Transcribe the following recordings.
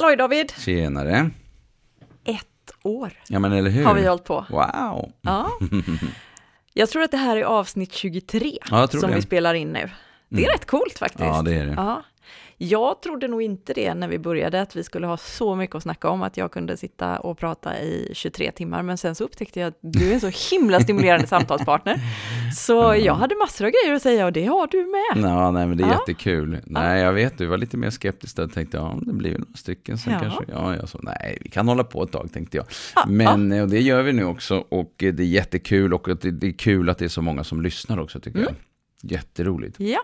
Halloj David! Tjenare. Ett år Ja men eller hur? har vi hållit på. Wow. Ja. Jag tror att det här är avsnitt 23 Ja, som det. vi spelar in nu. Det är Mm. rätt coolt faktiskt. Ja det är det. Ja. Jag trodde nog inte det när vi började, att vi skulle ha så mycket att snacka om, att jag kunde sitta och prata i 23 timmar, men sen så upptäckte jag att du är en så himla stimulerande samtalspartner. Så jag hade massor av grejer att säga och det har du med. Ja, nej men det är Ja. jättekul. Nej jag vet, du var lite mer skeptisk där och tänkte ja det blir väl några stycken sen Ja. kanske. Ja, jag sa nej vi kan hålla på ett tag tänkte jag. Ja, Men eh, och det gör vi nu också och eh, det är jättekul och det är kul att det är så många som lyssnar också tycker Mm. jag. Jätteroligt. Ja.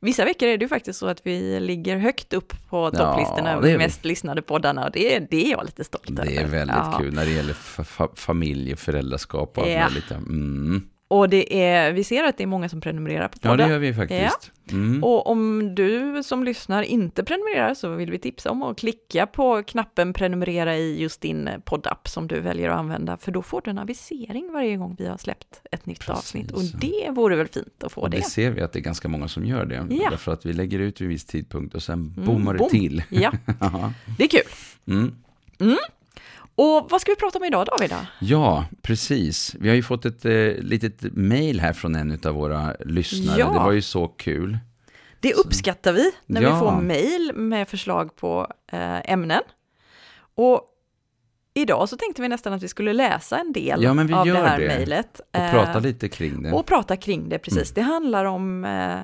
Vissa veckor är det ju faktiskt så att vi ligger högt upp på Ja, topplistorna över vi. mest lyssnade poddarna och det, är- det är jag lite stolt över. Det är väldigt Ja. kul när det gäller fa- familj och föräldraskap och allt Ja. möjligt. Mm. Och det är, vi ser att det är många som prenumererar på Ja podden. det gör vi faktiskt. Mm. Och om du som lyssnar inte prenumererar så vill vi tipsa om att klicka på knappen prenumerera i just din poddapp som du väljer att använda, för då får du en avisering varje gång vi har släppt ett nytt Precis. avsnitt. Och det vore väl fint att få Och det. det ser vi att det är ganska många som gör det. Ja. Därför att vi lägger ut vid viss tidpunkt och sen Mm, bommar det boom. till. Ja, Ja. det är kul. Mm. Och vad ska vi prata om idag David? Ja, precis. Vi har ju fått ett eh, litet mail här från en av våra lyssnare. Ja. Det var ju så kul. Det uppskattar vi när Ja. vi får mejl med förslag på eh, ämnen. Och idag så tänkte vi nästan att vi skulle läsa en del Ja, av det här mejlet. Och eh, prata lite kring det. Och prata kring det, precis. Det handlar om eh,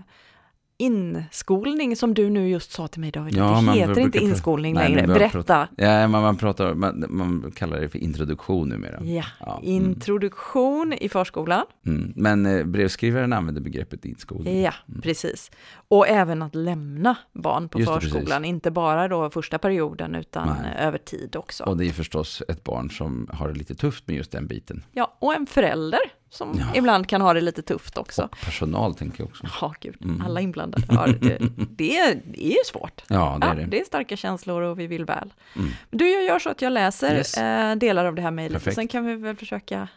inskolning som du nu just sa till mig David. Ja, det heter inte inskolning Nej, längre. Berätta. Ja, man, man, pratar, man, man kallar det för introduktion numera. Ja, Ja, mm. introduktion i förskolan. Mm. Men eh, brevskrivaren använder begreppet inskolning. Ja, precis. Och även att lämna barn på Mm. Just det, förskolan, inte bara då första perioden utan Nej. eh, över tid också. Och det är förstås ett barn som har det lite tufft med just den biten. Ja, och en förälder som Ja. ibland kan ha det lite tufft också. Och personal tänker jag också. Ja, gud, Mm. alla inblandade. Ja, det, det, är, det är ju svårt. Ja, det Ja, är det. det är starka känslor och vi vill väl. Mm. Du, jag gör så att jag läser Yes. eh, delar av det här mejlet sen kan vi väl försöka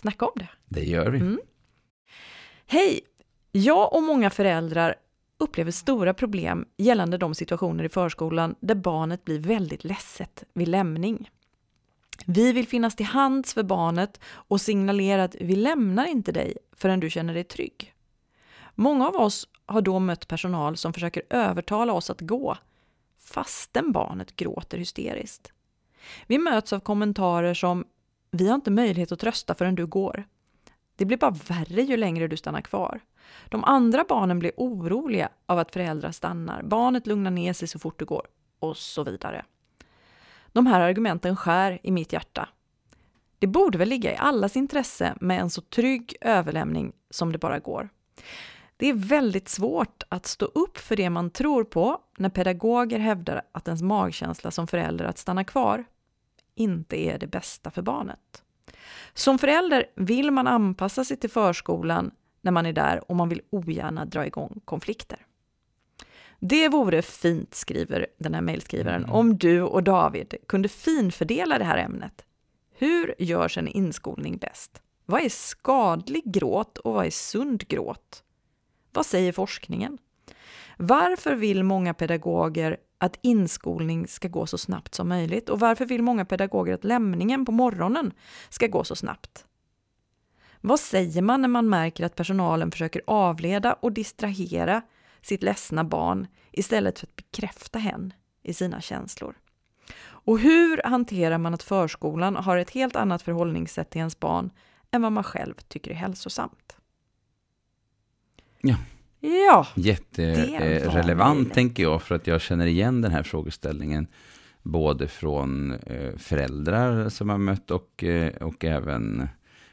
snacka om det. Det gör vi. Mm. Hej! Jag och många föräldrar upplever stora problem gällande de situationer i förskolan där barnet blir väldigt ledset vid lämning. Vi vill finnas till hands för barnet och signalera att vi lämnar inte dig förrän du känner dig trygg. Många av oss har då mött personal som försöker övertala oss att gå, fastän barnet gråter hysteriskt. Vi möts av kommentarer som “Vi har inte möjlighet att trösta förrän du går”. Det blir bara värre ju längre du stannar kvar. De andra barnen blir oroliga av att föräldrar stannar. Barnet lugnar ner sig så fort du går. Och så vidare. De här argumenten skär i mitt hjärta. Det borde väl ligga i allas intresse med en så trygg överlämning som det bara går. Det är väldigt svårt att stå upp för det man tror på när pedagoger hävdar att ens magkänsla som förälder att stanna kvar inte är det bästa för barnet. Som förälder vill man anpassa sig till förskolan när man är där och man vill ogärna dra igång konflikter. Det vore fint, skriver den här mejlskrivaren, om du och David kunde finfördela det här ämnet. Hur görs en inskolning bäst? Vad är skadlig gråt och vad är sund gråt? Vad säger forskningen? Varför vill många pedagoger att inskolning ska gå så snabbt som möjligt? Och varför vill många pedagoger att lämningen på morgonen ska gå så snabbt? Vad säger man när man märker att personalen försöker avleda och distrahera sitt ledsna barn istället för att bekräfta hen i sina känslor? Och hur hanterar man att förskolan har ett helt annat förhållningssätt till ens barn än vad man själv tycker är hälsosamt? Ja. Ja, Jätterelevant tänker jag för att jag känner igen den här frågeställningen både från eh, föräldrar som jag mött och, eh, och även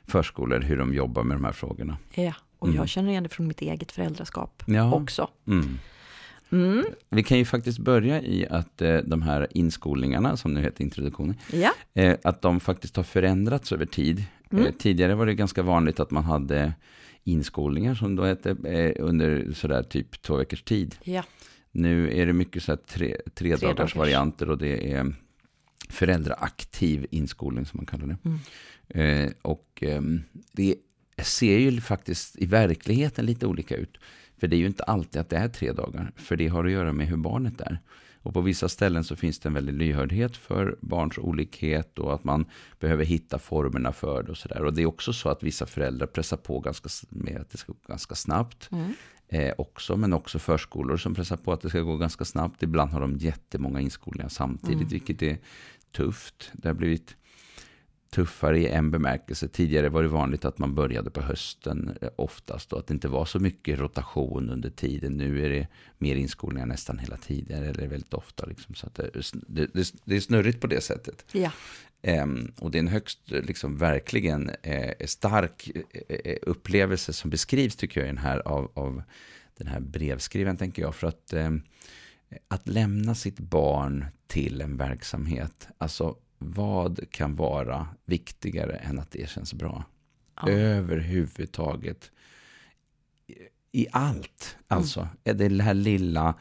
förskolor hur de jobbar med de här frågorna. ja. Och Mm. jag känner igen det från mitt eget föräldraskap Ja. också. Mm. Mm. Vi kan ju faktiskt börja i att eh, de här inskolningarna, som nu heter introduktioner, Ja, eh, att de faktiskt har förändrats över tid. Mm. Eh, tidigare var det ganska vanligt att man hade inskolningar som då hette eh, under sådär typ två veckors tid. ja, Nu är det mycket så här tre, tre, Tre dagars dagars. varianter och det är föräldraaktiv inskolning som man kallar det. Mm. Eh, och ehm, det ser ju faktiskt i verkligheten lite olika ut. För det är ju inte alltid att det är tre dagar, för det har att göra med hur barnet är. Och på vissa ställen så finns det en väldig lyhördhet för barns olikhet och att man behöver hitta formerna för det och sådär. Och det är också så att vissa föräldrar pressar på ganska, med att det ska gå ganska snabbt. Mm. Eh, också, men också förskolor som pressar på att det ska gå ganska snabbt. Ibland har de jättemånga inskolningar samtidigt, mm. vilket är tufft. Det har blivit tuffare i en bemärkelse. Tidigare var det vanligt att man började på hösten eh, oftast och att det inte var så mycket rotation under tiden. Nu är det mer inskolningar nästan hela tiden, eller väldigt ofta. Liksom, så det, det, det är snurrigt på det sättet. Ja. Um, och det är en högst, liksom, verkligen eh, stark eh, upplevelse som beskrivs, tycker jag, i den här, av, av den här brevskrivaren, tänker jag. För att, eh, att lämna sitt barn till en verksamhet, alltså vad kan vara viktigare än att det känns bra? Ja. Överhuvudtaget. I allt. Alltså, mm. det här lilla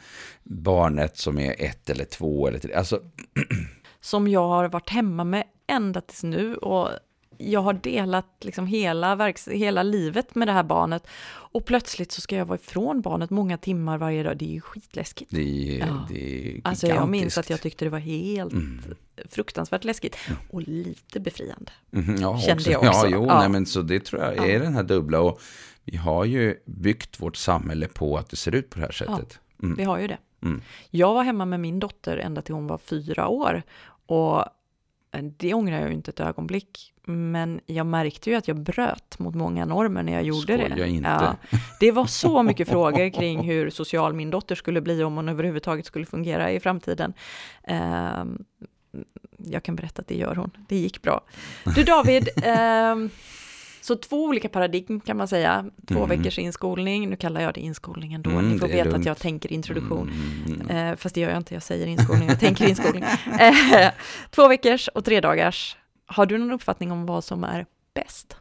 barnet som är ett eller två eller tre. Alltså. Som jag har varit hemma med ända tills nu och jag har delat liksom hela, verks hela livet med det här barnet och plötsligt så ska jag vara ifrån barnet många timmar varje dag. Det är ju skitläskigt. Det är, ja. det är Alltså jag minns att jag tyckte det var helt mm. fruktansvärt läskigt mm. och lite befriande. Mm, ja, Kände också. jag också. Ja, jo, ja. Nej, men så det tror jag är ja. den här dubbla och vi har ju byggt vårt samhälle på att det ser ut på det här sättet. Mm. vi har ju det. Mm. Jag var hemma med min dotter ända till hon var fyra år och det ångrar jag ju inte ett ögonblick. Men jag märkte ju att jag bröt mot många normer när jag gjorde Skoja det. Inte. Ja, det var så mycket frågor kring hur social min dotter skulle bli om hon överhuvudtaget skulle fungera i framtiden. Ehm, jag kan berätta att det gör hon. Det gick bra. Du David, ehm, så två olika paradigm kan man säga. Två mm. veckors inskolning, nu kallar jag det inskolning ändå. Mm, Ni får veta lugnt. att jag tänker introduktion. Mm. Eh, fast det gör jag inte, jag säger inskolning, jag tänker inskolning. Eh, två veckors och tre dagars. Har du någon uppfattning om vad som är bäst?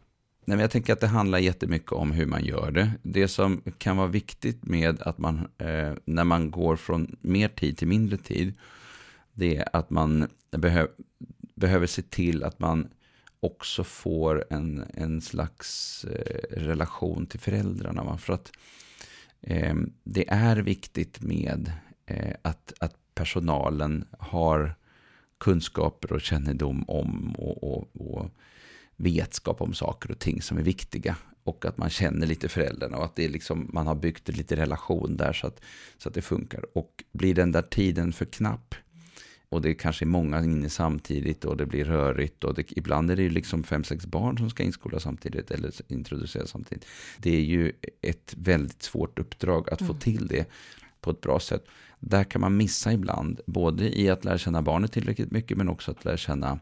Nej, men jag tänker att det handlar jättemycket om hur man gör det. Det som kan vara viktigt med att man, eh, när man går från mer tid till mindre tid, det är att man behö behöver se till att man också får en, en slags eh, relation till föräldrarna. För att eh, det är viktigt med eh, att, att personalen har kunskaper och kännedom om och, och, och, vetskap om saker och ting som är viktiga. Och att man känner lite föräldrarna och att det är liksom, man har byggt lite relation där så att, så att det funkar. Och blir den där tiden för knapp och det är kanske är många inne samtidigt och det blir rörigt och det, ibland är det liksom fem, sex barn som ska inskolas samtidigt eller introduceras samtidigt. Det är ju ett väldigt svårt uppdrag att mm. få till det på ett bra sätt. Där kan man missa ibland, både i att lära känna barnet tillräckligt mycket men också att lära känna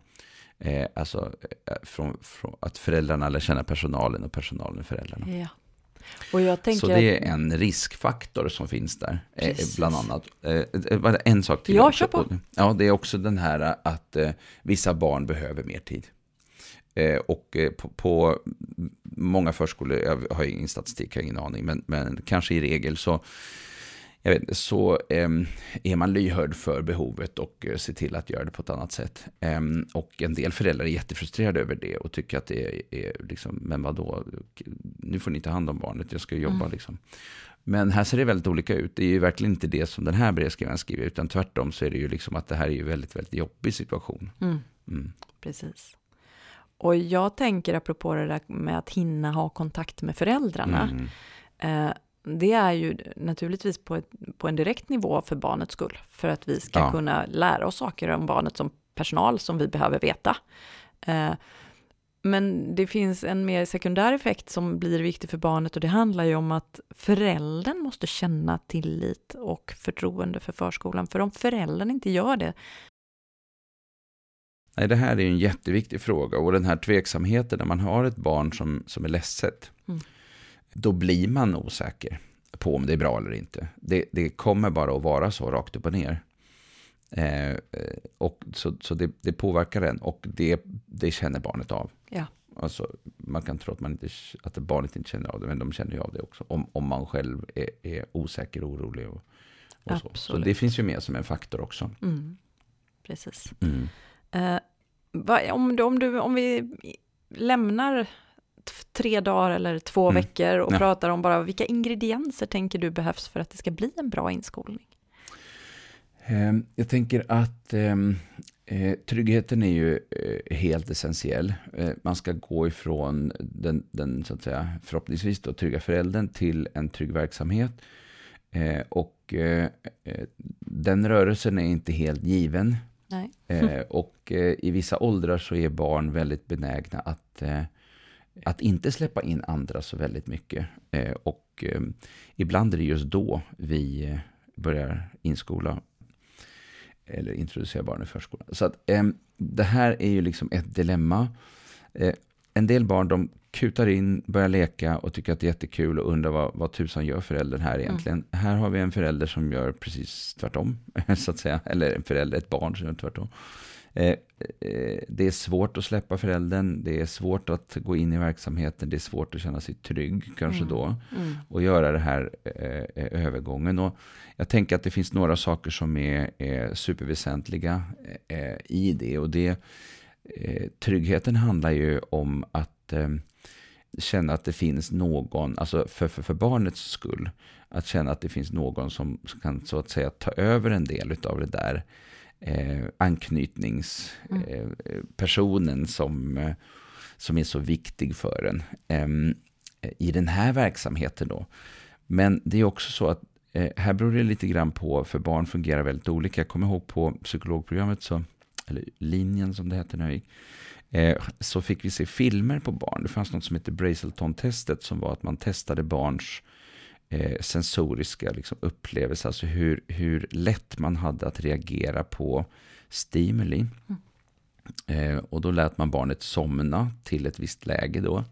eh, alltså, eh, från, från, att föräldrarna lär känna personalen och personalen föräldrarna. Ja. Och jag tänker... Så det är en riskfaktor som finns där, eh, Precis. bland annat. Eh, en sak till. Ja, kör på. Ja, det är också den här att vissa barn behöver mer tid. Och på, på många förskolor, jag har ingen statistik, jag har ingen aning, men, men kanske i regel så jag vet, så eh, är man lyhörd för behovet och eh, ser till att göra det på ett annat sätt. Eh, och en del föräldrar är jättefrustrerade över det och tycker att det är, är liksom, men vadå, nu får ni ta hand om barnet, jag ska jobba mm. liksom. Men här ser det väldigt olika ut. Det är ju verkligen inte det som den här brevskrivaren skriver, utan tvärtom så är det ju liksom att det här är ju väldigt, väldigt jobbig situation. Mm. Mm. Precis. Och jag tänker apropå det där med att hinna ha kontakt med föräldrarna. Mm. Eh, det är ju naturligtvis på, ett, på en direkt nivå för barnets skull, för att vi ska ja. kunna lära oss saker om barnet som personal som vi behöver veta. Eh, men det finns en mer sekundär effekt som blir viktig för barnet och det handlar ju om att föräldern måste känna tillit och förtroende för förskolan. För om föräldern inte gör det. Nej, det här är en jätteviktig fråga och den här tveksamheten när man har ett barn som, som är ledset. Mm då blir man osäker på om det är bra eller inte. Det, det kommer bara att vara så rakt upp och ner. Eh, och så så det, det, påverkar en och det, det känner barnet av. Ja. Alltså, man kan tro att, man inte, att barnet inte känner av det, men de känner ju av det också. Om, om man själv är, är osäker och orolig. Och, och så. så det finns ju med som en faktor också. Mm. Precis. Mm. Eh, om, om, du, om vi lämnar tre dagar eller två mm. veckor och ja. pratar om bara vilka ingredienser tänker du behövs för att det ska bli en bra inskolning? Ehm, jag tänker att ehm, eh, tryggheten är ju eh, helt essentiell. Eh, man ska gå ifrån den, den så att säga, förhoppningsvis då, trygga föräldern till en trygg verksamhet. och den rörelsen är inte helt given. och i vissa åldrar så är barn väldigt benägna att att inte släppa in andra så väldigt mycket. och ibland är det just då vi börjar inskola eller introducera barn i förskolan. Så att, eh, det här är ju liksom ett dilemma. Eh, en del barn de kutar in, börjar leka och tycker att det är jättekul och undrar vad, vad tusan gör föräldern här egentligen. Mm. Här har vi en förälder som gör precis tvärtom, så att säga. Eller en förälder, ett barn som gör tvärtom. Eh, eh, det är svårt att släppa föräldern, det är svårt att gå in i verksamheten, det är svårt att känna sig trygg kanske mm. då. Mm. Och göra det här eh, övergången. Och jag tänker att det finns några saker som är, är superväsentliga i det. Och det tryggheten handlar ju om att känna att det finns någon, alltså för, för, för barnets skull, att känna att det finns någon som kan så att säga ta över en del av det där eh, anknytningspersonen mm. eh, som, eh, som är så viktig för en eh, i den här verksamheten. Då. Men det är också så att eh, här beror det lite grann på, för barn fungerar väldigt olika. Jag kommer ihåg på psykologprogrammet, så, eller linjen som det hette när jag gick, eh, så fick vi se filmer på barn. Det fanns något som heter Brazelton-testet som var att man testade barns eh, sensoriska liksom, upplevelse, alltså hur, hur lätt man hade att reagera på stimuli. Mm. Eh, och då lät man barnet somna till ett visst läge då,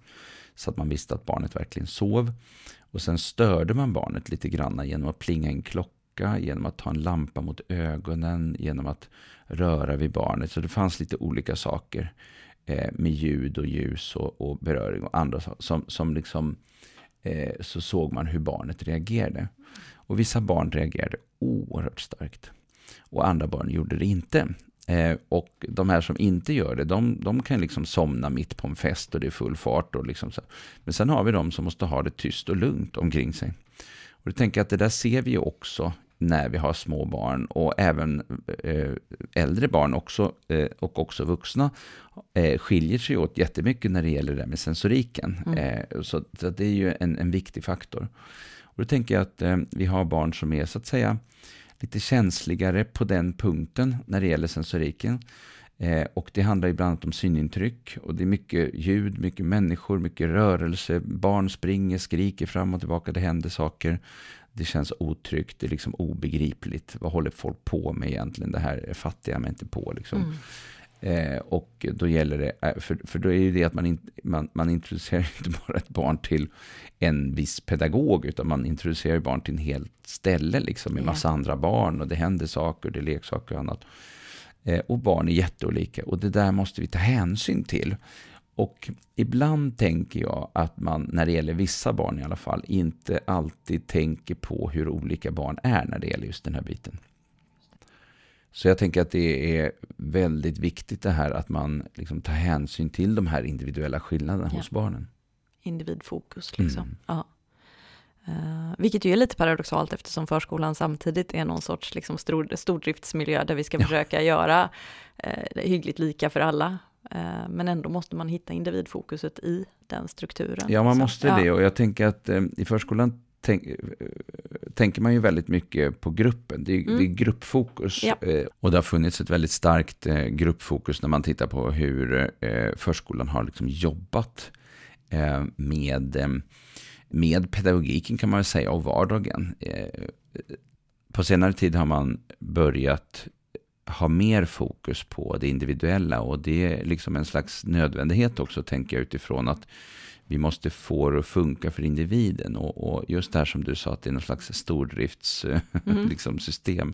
så att man visste att barnet verkligen sov. Och sen störde man barnet lite grann genom att plinga en klocka, genom att ta en lampa mot ögonen, genom att röra vid barnet. Så det fanns lite olika saker eh, med ljud och ljus och, och beröring och andra saker som, som liksom eh, så såg man hur barnet reagerade. Och vissa barn reagerade oerhört starkt. Och andra barn gjorde det inte. Eh, och de här som inte gör det, de, de kan liksom somna mitt på en fest och det är full fart. Och liksom så. Men sen har vi de som måste ha det tyst och lugnt omkring sig. Och då tänker jag att det där ser vi också när vi har små barn och även eh, äldre barn också eh, och också vuxna eh, skiljer sig åt jättemycket när det gäller det där med sensoriken. Mm. Så, så, det är ju en, en viktig faktor. Och då tänker jag att vi har barn som är så att säga lite känsligare på den punkten när det gäller sensoriken. Eh, och det handlar ju bland annat om synintryck. Och det är mycket ljud, mycket människor, mycket rörelse. Barn springer, skriker fram och tillbaka, det händer saker. Det känns otryggt, det är liksom obegripligt. Vad håller folk på med egentligen? Det här fattar jag mig inte på. Liksom. Mm. Eh, och då gäller det, eh, för, för då är det det att man, in, man, man introducerar inte bara ett barn till en viss pedagog, utan man introducerar barn till en helt ställe liksom, med massa andra barn och det händer saker, det är leksaker och annat. Eh, och barn är jätteolika och det där måste vi ta hänsyn till. Och ibland tänker jag att man, när det gäller vissa barn i alla fall, inte alltid tänker på hur olika barn är när det gäller just den här biten. Så jag tänker att det är väldigt viktigt det här att man liksom tar hänsyn till de här individuella skillnaderna ja. hos barnen. Individfokus liksom. Mm. Ja. Uh, vilket ju är lite paradoxalt eftersom förskolan samtidigt är någon sorts liksom, stor, stordriftsmiljö där vi ska ja. försöka göra uh, hyggligt lika för alla. Uh, men ändå måste man hitta individfokuset i den strukturen. Ja, man måste Så, det. Och jag tänker att i förskolan tänk, tänker man ju väldigt mycket på gruppen. Det är, mm. det är gruppfokus. Ja. Och det har funnits ett väldigt starkt gruppfokus när man tittar på hur förskolan har liksom jobbat med med pedagogiken kan man väl säga och vardagen. Eh, på senare tid har man börjat ha mer fokus på det individuella och det är liksom en slags nödvändighet också tänker jag utifrån att vi måste få det att funka för individen och, och just det här som du sa att det är någon slags stordriftssystem. Mm. liksom, system.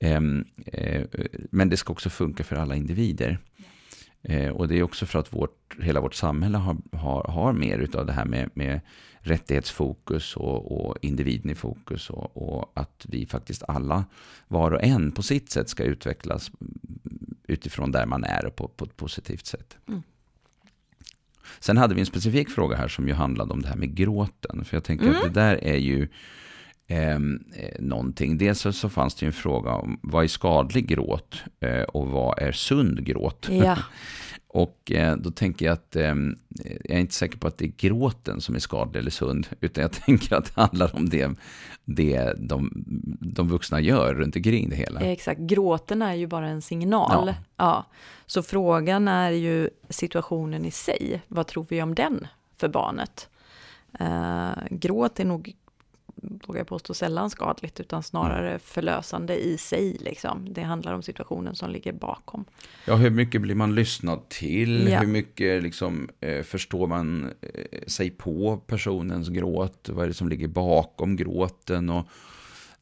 Um, uh, men det ska också funka för alla individer. Uh, och det är också för att vårt, hela vårt samhälle har, har, har mer av det här med, med rättighetsfokus och, och individen i fokus och, och, att vi faktiskt alla, var och en på sitt sätt, ska utvecklas utifrån där man är och på, på ett positivt sätt. Mm. Sen hade vi en specifik fråga här som ju handlade om det här med gråten. För jag tänker mm. att det där är ju eh, någonting. Dels så, så fanns det en fråga om vad är skadlig gråt eh, och vad är sund gråt? Ja. Och eh, då tänker jag att eh, jag är inte säker på att det är gråten som är skadlig eller sund, utan jag tänker att det handlar om det, det de, de vuxna gör runt omkring det hela. Exakt, gråten är ju bara en signal. Ja. Ja. Så frågan är ju situationen i sig, vad tror vi om den för barnet? Eh, gråt är nog, vågar jag påstå, sällan skadligt, utan snarare förlösande i sig. Liksom. Det handlar om situationen som ligger bakom. Ja, hur mycket blir man lyssnad till? Ja. Hur mycket liksom, eh, förstår man eh, sig på personens gråt? Vad är det som ligger bakom gråten? Och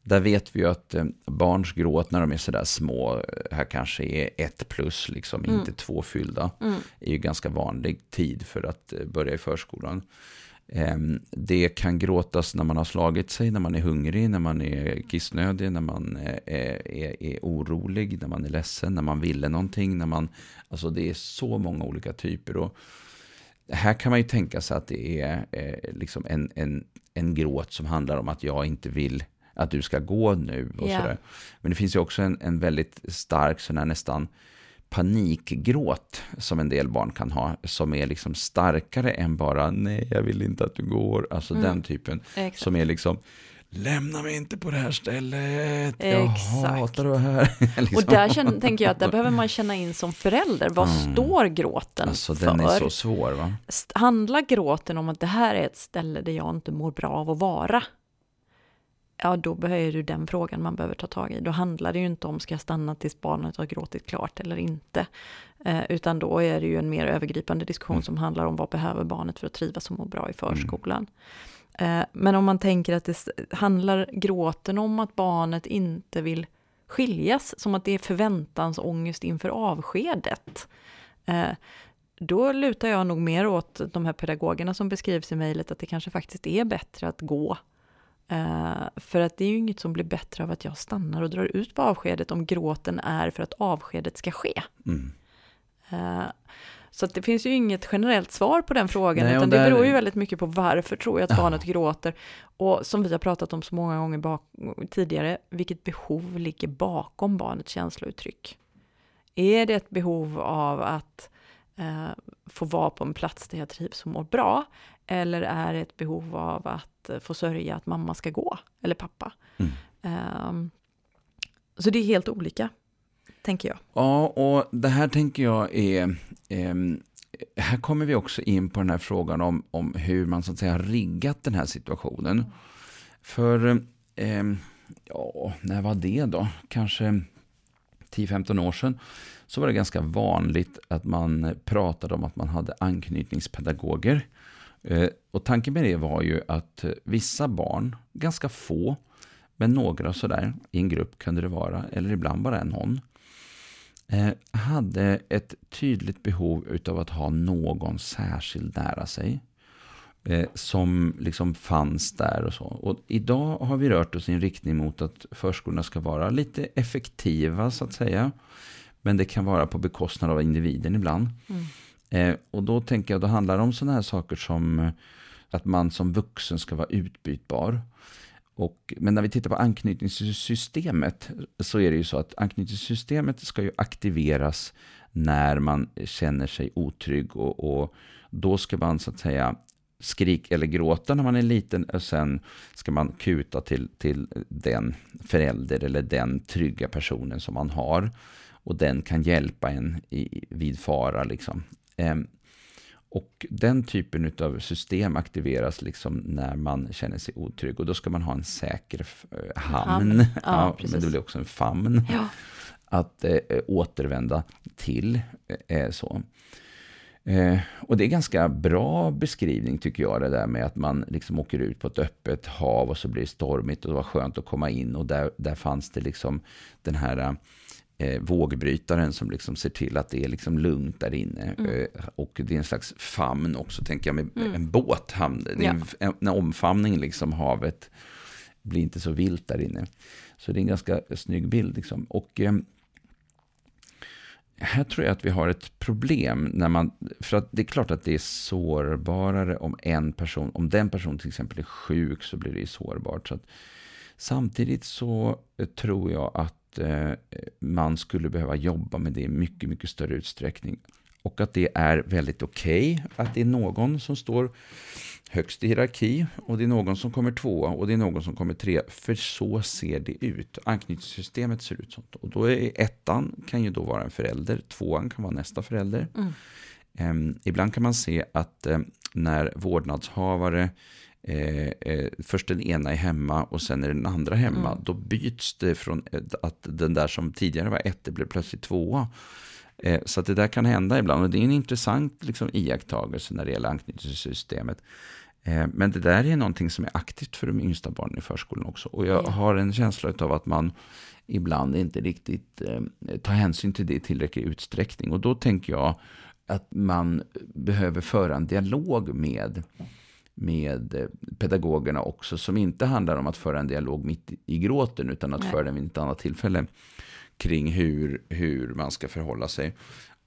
där vet vi ju att eh, barns gråt när de är sådär små, eh, här kanske är ett plus, liksom, Mm. inte två fyllda, är ju ganska vanlig tid för att eh, börja i förskolan. Ehm, Det kan gråtas när man har slagit sig, när man är hungrig, när man är kissnödig, när man eh, är, är, är orolig, när man är ledsen, när man ville någonting. När man, alltså det är så många olika typer. Och här kan man ju tänka sig att det är eh, liksom en, en, en gråt som handlar om att jag inte vill att du ska gå nu. Och Ja. sådär. Men det finns ju också en, en väldigt stark sån här nästan panikgråt som en del barn kan ha, som är liksom starkare än bara nej, jag vill inte att du går. Alltså den typen Exakt. som är liksom lämna mig inte på det här stället, jag Exakt. hatar det här. liksom. Och där känner, tänker jag att där behöver man känna in som förälder, vad står gråten Alltså för? den är så svår va? Handlar gråten om att det här är ett ställe där jag inte mår bra av att vara? Ja, då behöver du den frågan man behöver ta tag i. Då handlar det ju inte om ska jag stanna tills barnet har gråtit klart eller inte. Eh, utan då är det ju en mer övergripande diskussion som handlar om vad behöver barnet för att trivas och må bra i förskolan. Eh, men om man tänker att det handlar gråten om att barnet inte vill skiljas, som att det är förväntansångest inför avskedet. Eh, då lutar jag nog mer åt de här pedagogerna som beskrivs i mejlet, att det kanske faktiskt är bättre att gå. Eh, för att det är ju inget som blir bättre av att jag stannar och drar ut på avskedet om gråten är för att avskedet ska ske. Mm. Eh, så det finns ju inget generellt svar på den frågan, Nej, utan det beror ju väldigt mycket på varför tror jag att barnet gråter. Och som vi har pratat om så många gånger bak- tidigare, vilket behov ligger bakom barnets känslouttryck? Är det ett behov av att eh, få vara på en plats där jag trivs och mår bra? Eller är det ett behov av att eh, få sörja att mamma ska gå, eller pappa? Mm. Ehm, så det är helt olika, tänker jag. Ja, och det här tänker jag är... ehm, här kommer vi också in på den här frågan om, om hur man så att säga har riggat den här situationen. För, ehm, ja, när var det då? Kanske 10-15 år sedan så var det ganska vanligt att man pratade om att man hade anknytningspedagoger. Eh, och tanken med det var ju att eh, vissa barn, ganska få, men några sådär, i en grupp kunde det vara, eller ibland bara någon, eh, hade ett tydligt behov utav att ha någon särskild nära sig. Som liksom fanns där och så. Och idag har vi rört oss i en riktning mot att förskolorna ska vara lite effektiva så att säga. Men det kan vara på bekostnad av individen ibland. Eh, och då tänker jag, då handlar det om sådana här saker som eh, att man som vuxen ska vara utbytbar. Och, men när vi tittar på anknytningssystemet så är det ju så att anknytningssystemet ska ju aktiveras när man känner sig otrygg och, och då ska man så att säga skrika eller gråta när man är liten och sen ska man kuta till, till den förälder eller den trygga personen som man har och den kan hjälpa en i, vid fara liksom. Ehm, och den typen av system aktiveras liksom när man känner sig otrygg. Och då ska man ha en säker eh, hamn. Ja, Ja, men det blir också en famn Ja. att eh, återvända till. Eh, så. Eh, och det är ganska bra beskrivning tycker jag det där med att man liksom åker ut på ett öppet hav och så blir det stormigt och det var skönt att komma in och där, där fanns det liksom den här eh, vågbrytaren som liksom ser till att det är liksom lugnt där inne. Eh, och det är en slags famn också tänker jag med en båthamn. Det är en, en, en omfamning liksom havet blir inte så vilt där inne. Så det är en ganska snygg bild. Liksom. Och eh, här tror jag att vi har ett problem. När man, för att det är klart att det är sårbarare om en person, om den personen till exempel är sjuk så blir det ju sårbart. Så att Samtidigt så eh, tror jag att eh, man skulle behöva jobba med det i mycket, mycket större utsträckning. Och att det är väldigt okej okay, att det är någon som står högst i hierarki och det är någon som kommer tvåa och det är någon som kommer tre. För så ser det ut. Anknytningssystemet ser ut så. Och då är ettan kan ju då vara en förälder, tvåan kan vara nästa förälder. Mm. Um, ibland kan man se att um, när vårdnadshavare Eh, eh, först den ena är hemma och sen är den andra hemma. Mm. Då byts det från att den där som tidigare var ett, det blev plötsligt tvåa. Eh, så att det där kan hända ibland och det är en intressant liksom, iakttagelse när det gäller anknytningssystemet. Eh, men det där är någonting som är aktivt för de yngsta barnen i förskolan också. Och jag har en känsla av att man ibland inte riktigt eh, tar hänsyn till det i tillräcklig utsträckning. Och då tänker jag att man behöver föra en dialog med med pedagogerna också, som inte handlar om att föra en dialog mitt i gråten, utan att Nej. föra den vid ett annat tillfälle kring hur, hur man ska förhålla sig.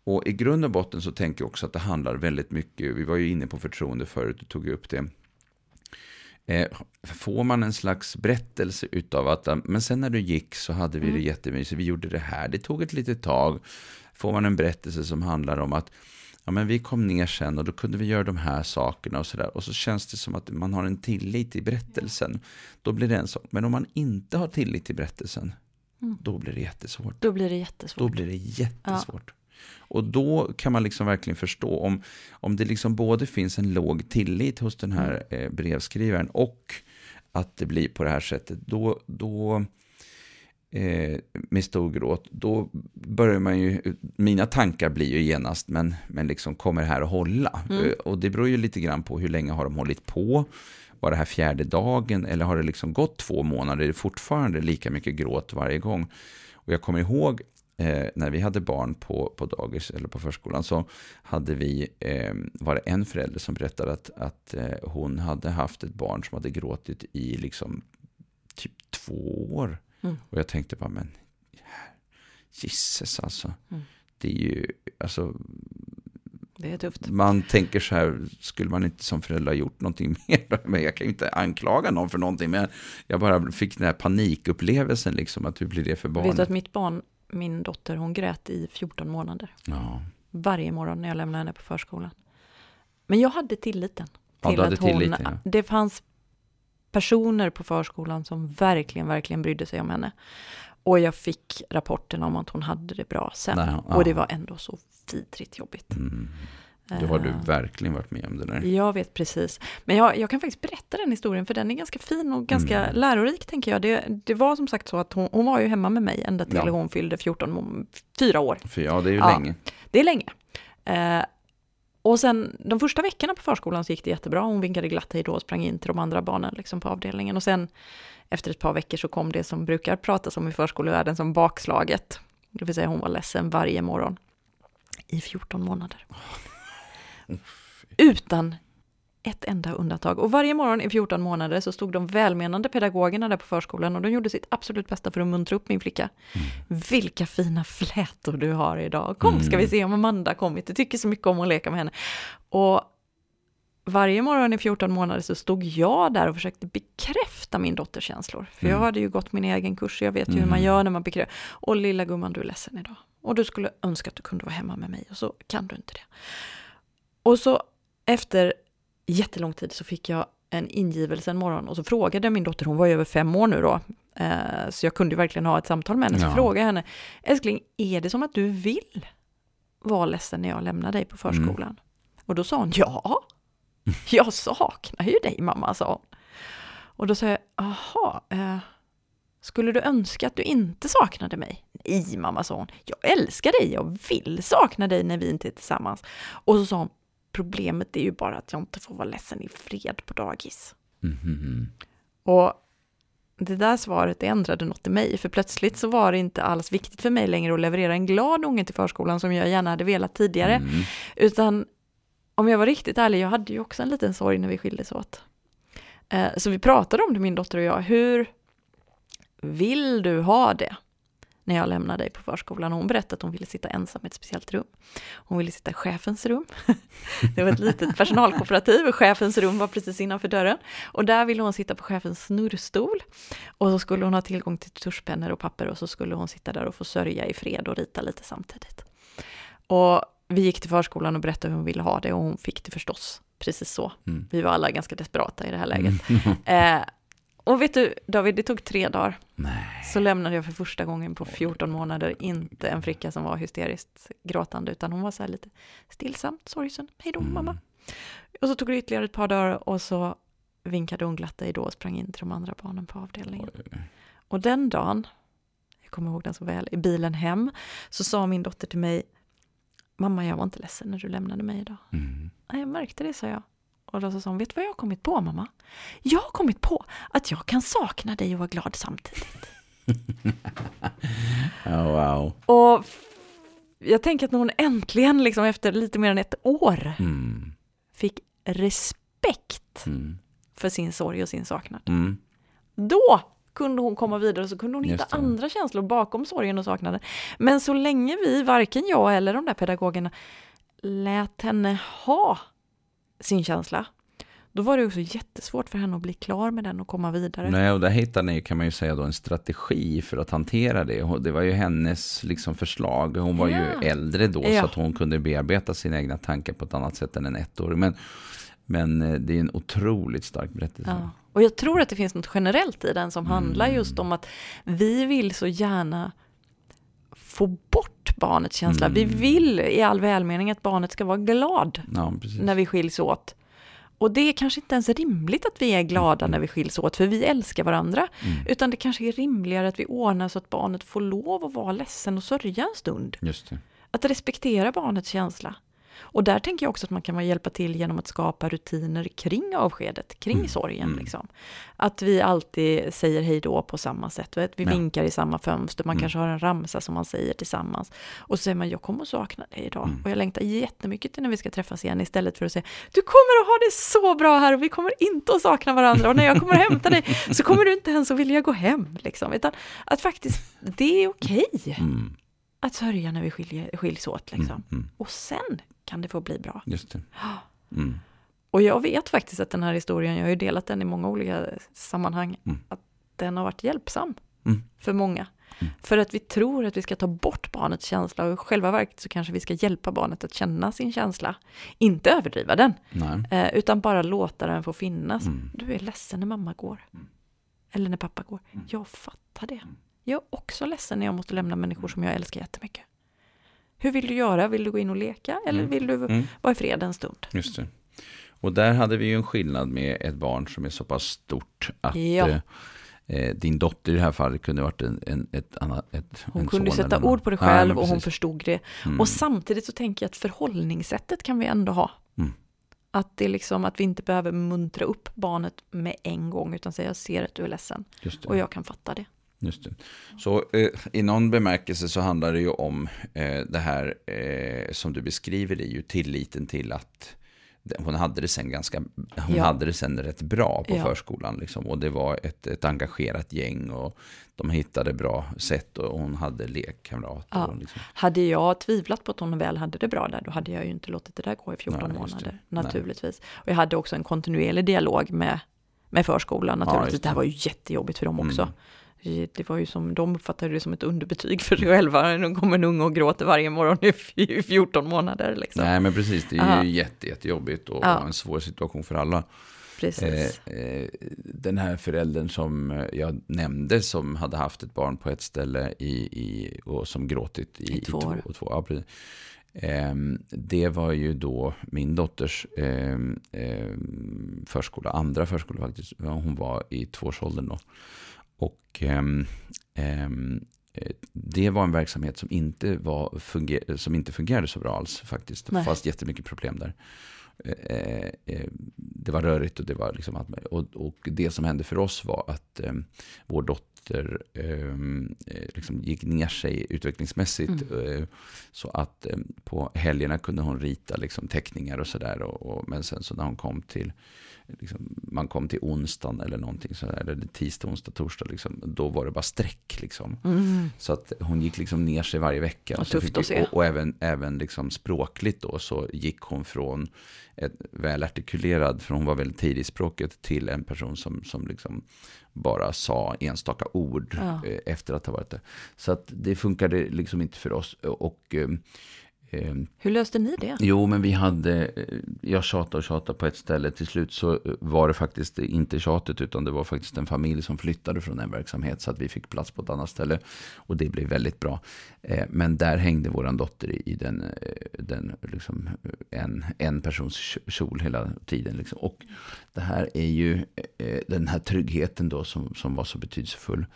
Och i grund och botten så tänker jag också att det handlar väldigt mycket, vi var ju inne på förtroende förut, du tog upp det. Eh, får man en slags berättelse utav att, men sen när du gick så hade vi mm. det jättemysigt, vi gjorde det här, det tog ett litet tag. Får man en berättelse som handlar om att, ja men vi kom ner sen och då kunde vi göra de här sakerna och sådär. Och så känns det som att man har en tillit i berättelsen. Då blir det en sak. Men om man inte har tillit till berättelsen, Mm. Då blir det jättesvårt. Då blir det jättesvårt. Då blir det jättesvårt. Ja. Och då kan man liksom verkligen förstå om, om det liksom både finns en låg tillit hos den här mm. eh, brevskrivaren och att det blir på det här sättet, då, då eh, med stor gråt, då börjar man ju, mina tankar blir ju genast, men, men liksom kommer det här att hålla? Mm. Eh, och det beror ju lite grann på hur länge har de hållit på? Var det här fjärde dagen eller har det liksom gått två månader? Är det fortfarande lika mycket gråt varje gång? Och jag kommer ihåg eh, när vi hade barn på, på dagis eller på förskolan så hade vi, eh, var det en förälder som berättade att, att eh, hon hade haft ett barn som hade gråtit i liksom typ två år. Mm. Och jag tänkte bara, men gisses alltså. Mm. Det är ju, alltså det är tufft. Man tänker så här, skulle man inte som förälder ha gjort någonting mer? Men jag kan ju inte anklaga någon för någonting, men jag bara fick den här panikupplevelsen, liksom, att hur blir det för barnet? Vet du att mitt barn, min dotter, hon grät i 14 månader. Ja. Varje morgon när jag lämnade henne på förskolan. Men jag hade tilliten. Till ja, att hon, tilliten, ja. Det fanns personer på förskolan som verkligen, verkligen brydde sig om henne. Och jag fick rapporten om att hon hade det bra sen. Nej, ja. Och det var ändå så vidrigt jobbigt. Mm. Då har du eh. verkligen varit med om det där. Jag vet precis. Men jag, jag, kan faktiskt berätta den historien, för den är ganska fin och ganska mm. lärorik, tänker jag. Det, det, var som sagt så att hon, hon var ju hemma med mig ända till ja. hon fyllde 14, fyra år. För ja, det är ju ja, länge. Det är länge. Eh, och sen de första veckorna på förskolan så gick det jättebra. Hon vinkade glatt hej då och sprang in till de andra barnen liksom på avdelningen. Och sen efter ett par veckor så kom det som brukar pratas om i förskolevärlden som bakslaget. Det vill säga hon var ledsen varje morgon i 14 månader. Utan ett enda undantag. Och varje morgon i 14 månader så stod de välmenande pedagogerna där på förskolan och de gjorde sitt absolut bästa för att muntra upp min flicka. Mm. Vilka fina flätor du har idag. Kom ska vi mm. se om Amanda kommit. Du tycker så mycket om att leka med henne. Och varje morgon i 14 månader så stod jag där och försökte bekräfta min dotters känslor. För mm. jag hade ju gått min egen kurs, jag vet ju mm. hur man mm. gör när man bekräftar. Och lilla gumman, du är ledsen idag. Och du skulle önska att du kunde vara hemma med mig och så kan du inte det. Och så efter jättelång tid så fick jag en ingivelse en morgon och så frågade min dotter, hon var ju över fem år nu då, eh, så jag kunde ju verkligen ha ett samtal med henne, så ja. frågade henne, älskling, är det som att du vill vara ledsen när jag lämnar dig på förskolan? Mm. Och då sa hon, ja, jag saknar ju dig mamma, sa hon. Och då sa jag, aha, eh, skulle du önska att du inte saknade mig? Nej, mamma, sa hon. Jag älskar dig, jag vill sakna dig när vi inte är tillsammans. Och så sa hon, problemet är ju bara att jag inte får vara ledsen i fred på dagis. Mm. Och det där svaret ändrade något i mig, för plötsligt så var det inte alls viktigt för mig längre att leverera en glad unge till förskolan som jag gärna hade velat tidigare, mm. utan om jag var riktigt ärlig, jag hade ju också en liten sorg när vi skildes åt. Eh, så vi pratade om det, min dotter och jag, hur vill du ha det? När jag lämnade dig på förskolan. Hon berättade att hon ville sitta ensam i ett speciellt rum. Hon ville sitta i chefens rum. Det var ett litet personalkooperativ och chefens rum var precis innanför dörren. Och där ville hon sitta på chefens snurrstol. Och så skulle hon ha tillgång till tuschpennor och papper och så skulle hon sitta där och få sörja i fred och rita lite samtidigt. Och vi gick till förskolan och berättade hur hon ville ha det och hon fick det förstås precis så. Mm. Vi var alla ganska desperata i det här läget. Mm. eh, och vet du, David, det tog tre dagar. Nej. Så lämnade jag för första gången på 14 månader inte en flicka som var hysteriskt gråtande, utan hon var så här lite stillsamt sorgsen. Hej då, mm. mamma. Och så tog det ytterligare ett par dagar och så vinkade hon glatt dig då och sprang in till de andra barnen på avdelningen. Oj. Och den dagen, jag kommer ihåg den så väl, i bilen hem, så sa min dotter till mig, mamma jag var inte ledsen när du lämnade mig idag. Mm. Nej, jag märkte det, sa jag. Och då sa hon, vet du vad jag har kommit på mamma? Jag har kommit på att jag kan sakna dig och vara glad samtidigt. oh, wow. Och jag tänker att när hon äntligen, liksom efter lite mer än ett år, mm. fick respekt mm. för sin sorg och sin saknad. Mm. Då kunde hon komma vidare och så kunde hon hitta andra känslor bakom sorgen och saknaden. Men så länge vi, varken jag eller de där pedagogerna, lät henne ha sin känsla, då var det också jättesvårt för henne att bli klar med den och komma vidare. Nej, och där hittade ni, kan man ju säga då, en strategi för att hantera det. Det var ju hennes liksom förslag. Hon var ja. ju äldre då, ja. så att hon kunde bearbeta sina egna tankar på ett annat sätt än en ettåring. Men, men eh, det är en otroligt stark berättelse. Ja. Och jag tror att det finns något generellt i den som mm. handlar just om att vi vill så gärna få bort barnets känsla. Mm. Vi vill i all välmening att barnet ska vara glad ja, när vi skiljs åt. Och det är kanske inte ens rimligt att vi är glada mm. när vi skiljs åt, för vi älskar varandra. Mm. Utan det kanske är rimligare att vi ordnar så att barnet får lov att vara ledsen och sörja en stund. Att respektera barnets känsla. Och där tänker jag också att man kan hjälpa till genom att skapa rutiner kring avskedet, kring mm. sorgen. Mm. Liksom. Att vi alltid säger hej då på samma sätt, vet? vi ja. vinkar i samma fönster, man mm. kanske har en ramsa som man säger tillsammans. Och så säger man, jag kommer att sakna dig idag. Mm. Och jag längtar jättemycket till när vi ska träffas igen, istället för att säga, du kommer att ha det så bra här och vi kommer inte att sakna varandra. Och när jag kommer att hämta dig så kommer du inte ens att vilja gå hem. Liksom. Utan att faktiskt, det är okej. Okay mm. att sörja när vi skiljer, skiljs åt. Liksom. Mm, mm. Och sen kan det få bli bra. Just det. Mm. Och jag vet faktiskt att den här historien, jag har ju delat den i många olika sammanhang, mm. att den har varit hjälpsam mm. för många. Mm. För att vi tror att vi ska ta bort barnets känsla och i själva verket så kanske vi ska hjälpa barnet att känna sin känsla. Inte överdriva den, eh, utan bara låta den få finnas. Mm. Du är ledsen när mamma går. Mm. Eller när pappa går. Jag fattar det. Jag är också ledsen när jag måste lämna människor som jag älskar jättemycket. Hur vill du göra? Vill du gå in och leka eller mm. vill du mm. vara i fred en stund? Just det. Och där hade vi ju en skillnad med ett barn som är så pass stort att ja. eh, eh din dotter i det här fallet kunde varit en, en, ett annat... Ett, hon kunde sätta ord på det själv ja, och hon förstod det. Mm. Och samtidigt så tänker jag att förhållningssättet kan vi ändå ha. Mm. Att, det liksom, att vi inte behöver muntra upp barnet med en gång utan säga jag ser att du är ledsen. Och jag kan fatta det. Just det. Så eh, i någon bemärkelse så handlar det ju om eh, det här eh, som du beskriver, det är ju tilliten till att hon hade det sen ganska, hon ja. hade det sen rätt bra på ja. förskolan liksom. Och det var ett, ett engagerat gäng och de hittade bra sätt och hon hade lekkamrater. Ja. Liksom. Hade jag tvivlat på att hon väl hade det bra där, då hade jag ju inte låtit det där gå i 14 Nej, månader, naturligtvis. Nej. Och jag hade också en kontinuerlig dialog med, med förskolan, naturligtvis. det. här var ju jättejobbigt för dem också. Mm. Det var ju som, de uppfattade det som ett underbetyg för sig själva. Nu kommer en unge och gråter varje morgon i 14 månader. Liksom. Nej, men precis. Det är Aha. ju jätte, jättejobbigt och ja. en svår situation för alla. Precis. Eh, eh, den här föräldern som jag nämnde som hade haft ett barn på ett ställe i, i, och som gråtit i, I två år. I två, två, ja, eh, det var ju då min dotters ehm, förskola, andra förskola faktiskt. Hon var i tvåårsåldern då. Och um, um, det var en verksamhet som inte, var, funger som inte fungerade så bra alls faktiskt. Det fanns jättemycket problem där. Eh, eh, det var rörigt och det var liksom att, och, och det som hände för oss var att eh, vår dotter ehm, eh, liksom gick ner sig utvecklingsmässigt. Mm. Eh, så att på helgerna kunde hon rita liksom teckningar och sådär. Och, och, men sen så när hon kom till liksom, man kom till onsdagen eller någonting sådär, eller tisdag, onsdag, torsdag, liksom, då var det bara streck. Liksom. Mm. Så att hon gick liksom ner sig varje vecka. Tufft fick. Och, och även, även liksom språkligt då så gick hon från ett välartikulerad, för hon var väldigt tidig i språket, till en person som, som liksom bara sa enstaka ord Ja. eh, efter att ha varit där. Så att det funkade liksom inte för oss. Och eh, Hur löste ni det? Jo, men vi hade, eh, jag tjatade och tjatade på ett ställe. Till slut så eh, var det faktiskt inte tjatet, utan det var faktiskt en familj som flyttade från en verksamhet. Så att vi fick plats på ett annat ställe. Och det blev väldigt bra. Eh, Men där hängde vår dotter i- den, den liksom, en, en persons kj- kjol hela tiden. Liksom. Och det här är ju den här tryggheten då som, som var så betydelsefull.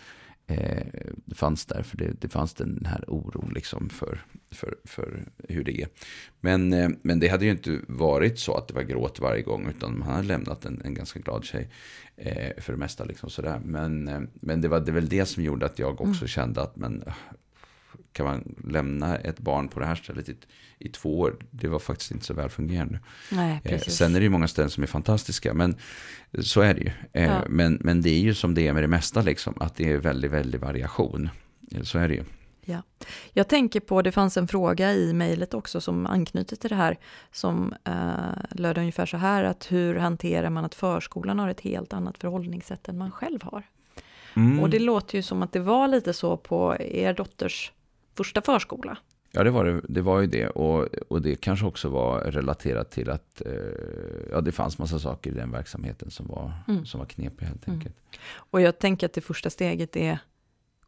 Eh, det fanns där, för det, det fanns den här oron liksom för, för, för hur det är. Men, eh, men det hade ju inte varit så att det var gråt varje gång, utan man hade lämnat en, en ganska glad tjej eh, för det mesta. Liksom sådär. Men, eh, men det var det väl det som gjorde att jag också kände att men, ah, kan man lämna ett barn på det här stället i, i två år? Det var faktiskt inte så väl fungerande. Nej, Eh. Sen är det ju många ställen som är fantastiska, men så är det ju. Eh, Ja. Men, men det är ju som det är med det mesta, liksom, att det är väldigt, väldigt variation. Eh, Så är det ju. Jag tänker på, det fanns en fråga i mejlet också som anknyter till det här, som eh, löd ungefär så här, att hur hanterar man att förskolan har ett helt annat förhållningssätt än man själv har? Mm. Och det låter ju som att det var lite så på er dotters första förskola. Ja, det var, det, det var ju det. Och, och det kanske också var relaterat till att eh, ja, det fanns massa saker i den verksamheten som var, Mm. som var knepiga helt Mm. enkelt. Och jag tänker att det första steget är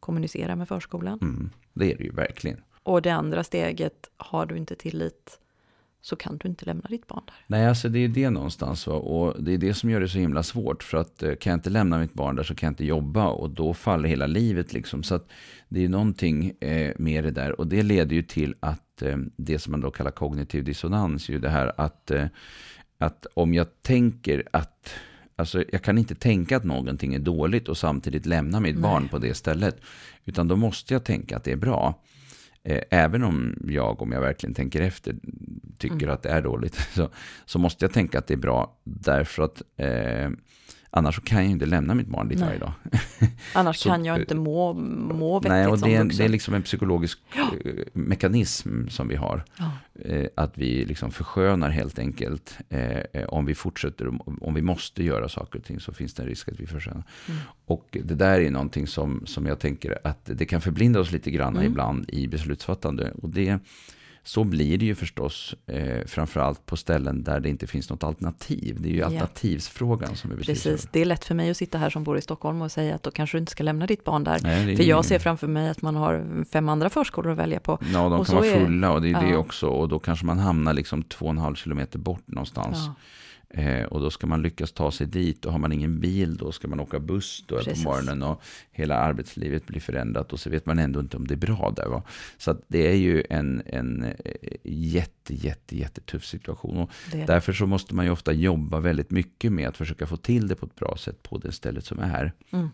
kommunicera med förskolan. Mm. Det är det ju verkligen. Och det andra steget, har du inte tillit så kan du inte lämna ditt barn där. Nej, alltså det är det någonstans. Va? Och det är det som gör det så himla svårt. För att eh, kan jag inte lämna mitt barn där så kan jag inte jobba. Och då faller hela livet liksom. Så att det är någonting eh, med det där. Och det leder ju till att eh, det som man då kallar kognitiv dissonans. Ju det här att, eh, att om jag tänker att Alltså, jag kan inte tänka att någonting är dåligt och samtidigt lämna mitt Nej. barn på det stället. Utan då måste jag tänka att det är bra. Eh, även om jag, om jag verkligen tänker efter, tycker Mm. att det är dåligt. Så, så måste jag tänka att det är bra. Därför att eh, annars kan jag ju inte lämna mitt barn dit varje dag. Annars Så- kan jag inte må, må vettigt Nej, och det är, det är liksom en psykologisk eh, mekanism som vi har. ja. Eh, att vi liksom förskönar helt enkelt. Eh, eh, om vi fortsätter, om, om vi måste göra saker och ting så finns det en risk att vi förskönar. Mm. Och det där är någonting som, som jag tänker att det kan förblinda oss lite grann Mm. ibland i beslutsfattande. Och det, så blir det ju förstås, eh, framförallt på ställen där det inte finns något alternativ. Det är ju Ja. alternativsfrågan som är betydelsefull. Precis, det är lätt för mig att sitta här som bor i Stockholm och säga att då kanske du inte ska lämna ditt barn där. Nej, det För jag ser framför mig att man har fem andra förskolor att välja på. Ja, de och kan vara är- fulla och det är det ja. också. Och då kanske man hamnar liksom två och en halv kilometer bort någonstans. Ja, Eh, och då ska man lyckas ta sig dit. Och har man ingen bil då ska man åka buss då på morgonen. Och hela arbetslivet blir förändrat. Och så vet man ändå inte om det är bra där. Va? Så det är ju en, en eh, jätte, jätte, jättetuff situation. Och det. därför så måste man ju ofta jobba väldigt mycket med att försöka få till det på ett bra sätt på det stället som är. Mm.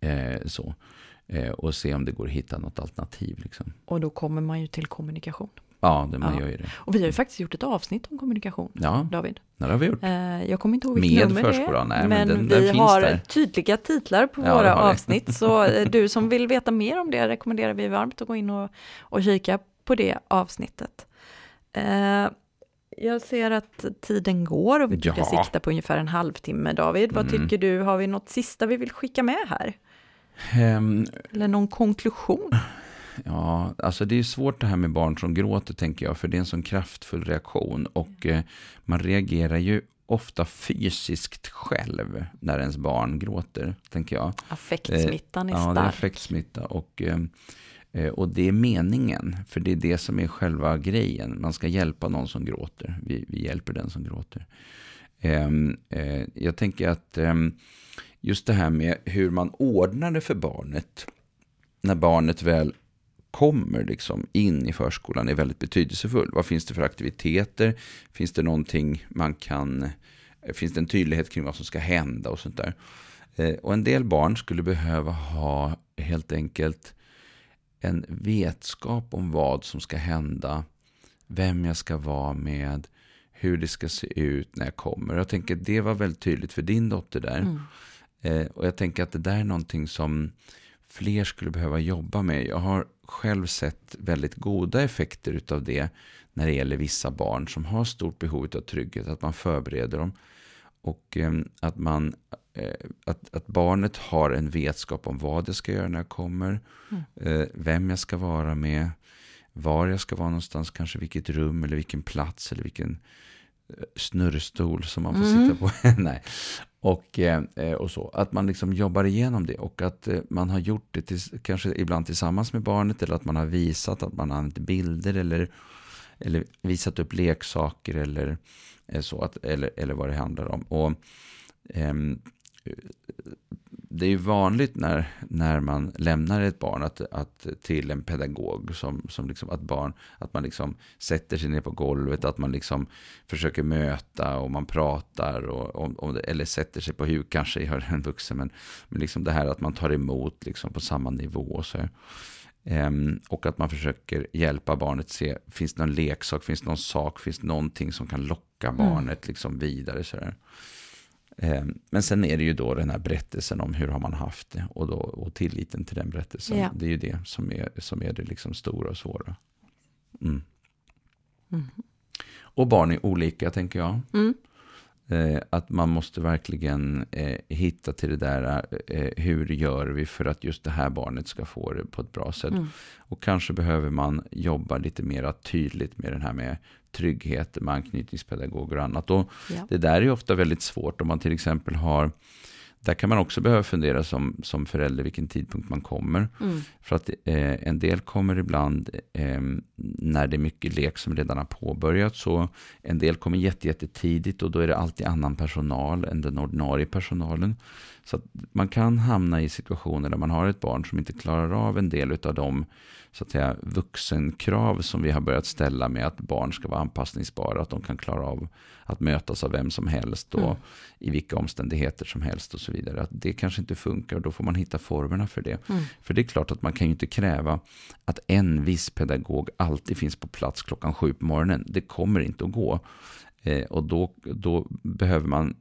Eh, så. Eh, och se om det går att hitta något alternativ. Liksom. Och då kommer man ju till kommunikation. Ja, det, man Ja. gör ju det. Och vi har ju faktiskt gjort ett avsnitt om kommunikation, Ja, David. det har vi gjort. Eh, jag kommer inte ihåg vilket nummer det är. förskolan? Nej, men men den- den vi har där. tydliga titlar på Ja, våra avsnitt. Så eh, du som vill veta mer om det rekommenderar vi varmt att gå in och, och kika på det avsnittet. Eh, jag ser att tiden går och vi brukar Ja. sikta på ungefär en halvtimme. David, vad Mm. tycker du? Har vi något sista vi vill skicka med här? Ehm, Eller någon konklusion? Ja, alltså det är svårt det här med barn som gråter tänker jag, för det är en sån kraftfull reaktion och eh, man reagerar ju ofta fysiskt själv när ens barn gråter, tänker jag. Affektsmittan är Ja, det är stark. affektsmitta och, eh, eh, och det är meningen, för det är det som är själva grejen. Man ska hjälpa någon som gråter, vi, vi hjälper den som gråter. Ehm, eh, jag tänker att ehm, just det här med hur man ordnar det för barnet, när barnet väl kommer liksom in i förskolan är väldigt betydelsefull. Vad finns det för aktiviteter? Finns det någonting man kan... Finns det en tydlighet kring vad som ska hända och sånt där? Eh, Och en del barn skulle behöva ha helt enkelt en vetskap om vad som ska hända, vem jag ska vara med, hur det ska se ut när jag kommer. Jag tänker att det var väldigt tydligt för din dotter där. Mm. Eh, och jag tänker att det där är någonting som fler skulle behöva jobba med. Jag har själv sett väldigt goda effekter utav det när det gäller vissa barn som har stort behov av trygghet, att man förbereder dem. Och eh, att, man, eh, att, att barnet har en vetskap om vad jag ska göra när jag kommer, Mm. eh, vem jag ska vara med, var jag ska vara någonstans, kanske vilket rum eller vilken plats eller vilken snurrstol som man får Mm. sitta på. Nej. Och, eh, och så. Att man liksom jobbar igenom det och att eh, man har gjort det tills, kanske ibland tillsammans med barnet eller att man har visat att man har använt bilder eller, eller visat upp leksaker eller eh, så. Att, eller, eller vad det handlar om. Och ehm, det är ju vanligt när, när man lämnar ett barn att, att, till en pedagog som, som liksom, att, barn, att man liksom sätter sig ner på golvet, att man liksom försöker möta och man pratar och, om, om det, eller sätter sig på huk, kanske gör en vuxen, men, men liksom det här att man tar emot liksom på samma nivå. Och, så. Ehm, och att man försöker hjälpa barnet se, finns det någon leksak, finns det någon sak, finns det någonting som kan locka barnet liksom vidare. Så här. Eh, Men sen är det ju då den här berättelsen om hur har man haft det och, då, och tilliten till den berättelsen. Ja. Det är ju det som är, som är det liksom stora och svåra. Mm. Mm. Och barn är olika tänker jag. Mm. Eh, att man måste verkligen eh, hitta till det där, eh, hur gör vi för att just det här barnet ska få det på ett bra sätt. Mm. Och kanske behöver man jobba lite mer tydligt med den här med trygghet, med anknytningspedagoger och annat. Och Ja. det där är ofta väldigt svårt om man till exempel har där kan man också behöva fundera som, som förälder vilken tidpunkt man kommer. Mm. För att eh, en del kommer ibland eh, när det är mycket lek som redan har påbörjats. Så en del kommer jätte, jättetidigt och då är det alltid annan personal än den ordinarie personalen. Så man kan hamna i situationer där man har ett barn som inte klarar av en del av de så att säga, vuxenkrav som vi har börjat ställa med att barn ska vara anpassningsbara, att de kan klara av att mötas av vem som helst och Mm. i vilka omständigheter som helst och så vidare. Att det kanske inte funkar och då får man hitta formerna för det. Mm. För det är klart att man kan ju inte kräva att en viss pedagog alltid finns på plats klockan sju på morgonen. Det kommer inte att gå. Eh, och då, då behöver man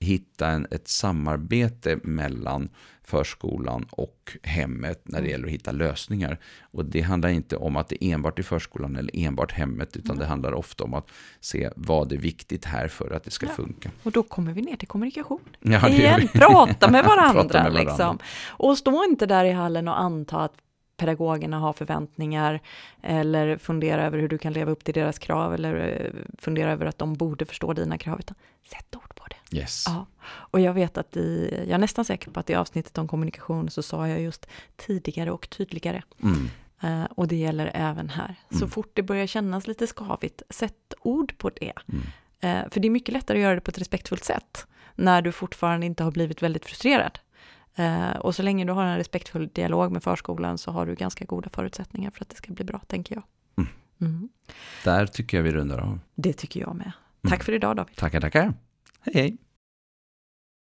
hitta en, ett samarbete mellan förskolan och hemmet när det Mm. gäller att hitta lösningar. Och det handlar inte om att det är enbart i förskolan eller enbart hemmet, utan det handlar ofta om att se vad är viktigt här för att det ska Ja. funka. Och då kommer vi ner till kommunikation. Ja, Igen, prata med varandra. Prata med varandra. Liksom. Och stå inte där i hallen och anta att pedagogerna har förväntningar eller fundera över hur du kan leva upp till deras krav eller eh, fundera över att de borde förstå dina krav. Utan sätt ord på det. Yes. Ja. Och jag vet att i, jag är nästan säker på att i avsnittet om kommunikation så sa jag just tidigare och tydligare. Mm. Eh, och det gäller även här. Så Mm. fort det börjar kännas lite skavigt, sätt ord på det. Mm. Eh, för det är mycket lättare att göra det på ett respektfullt sätt när du fortfarande inte har blivit väldigt frustrerad. Eh, och så länge du har en respektfull dialog med förskolan så har du ganska goda förutsättningar för att det ska bli bra, tänker jag. Mm. Mm. Där tycker jag vi rundar av. Det tycker jag med. Mm. Tack för idag David. Tackar, tackar. Hej, hej.